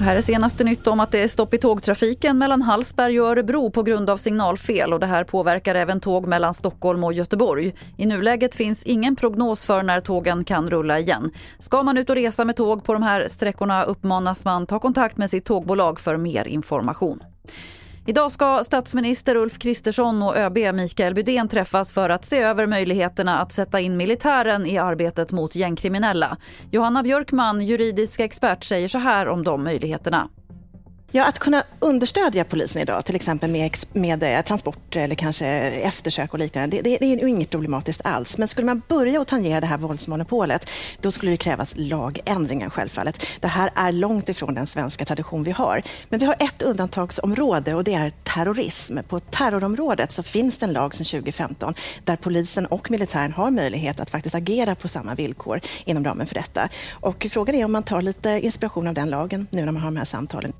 Här är senaste nytt om att det är stopp i tågtrafiken mellan Hallsberg och Örebro på grund av signalfel och det här påverkar även tåg mellan Stockholm och Göteborg. I nuläget finns ingen prognos för när tågen kan rulla igen. Ska man ut och resa med tåg på de här sträckorna uppmanas man ta kontakt med sitt tågbolag för mer information. Idag ska statsminister Ulf Kristersson och ÖB Mikael Bydén träffas för att se över möjligheterna att sätta in militären i arbetet mot gängkriminella. Johanna Björkman, juridisk expert, säger så här om de möjligheterna. Ja, att kunna understödja polisen idag, till exempel med, med eh, transporter eller kanske eftersök och liknande, det, det, det är ju inget problematiskt alls. Men skulle man börja att tangera det här våldsmonopolet, då skulle det krävas lagändringar självfallet. Det här är långt ifrån den svenska tradition vi har. Men vi har ett undantagsområde och det är terrorism. På terrorområdet så finns det en lag sedan 2015 där polisen och militären har möjlighet att faktiskt agera på samma villkor inom ramen för detta. Och frågan är om man tar lite inspiration av den lagen nu när man har de här samtalen.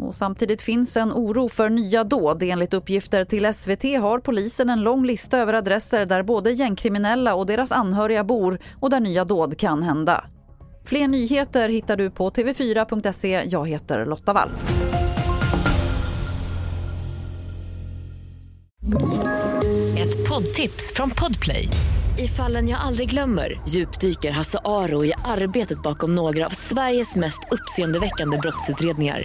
Och samtidigt finns en oro för nya dåd. Enligt uppgifter till SVT har polisen en lång lista över adresser där både gängkriminella och deras anhöriga bor och där nya dåd kan hända. Fler nyheter hittar du på tv4.se. Jag heter Lotta Wall. Ett poddtips från Podplay. I fallen jag aldrig glömmer djupdyker Hasse Aro i arbetet bakom några av Sveriges mest uppseendeväckande brottsutredningar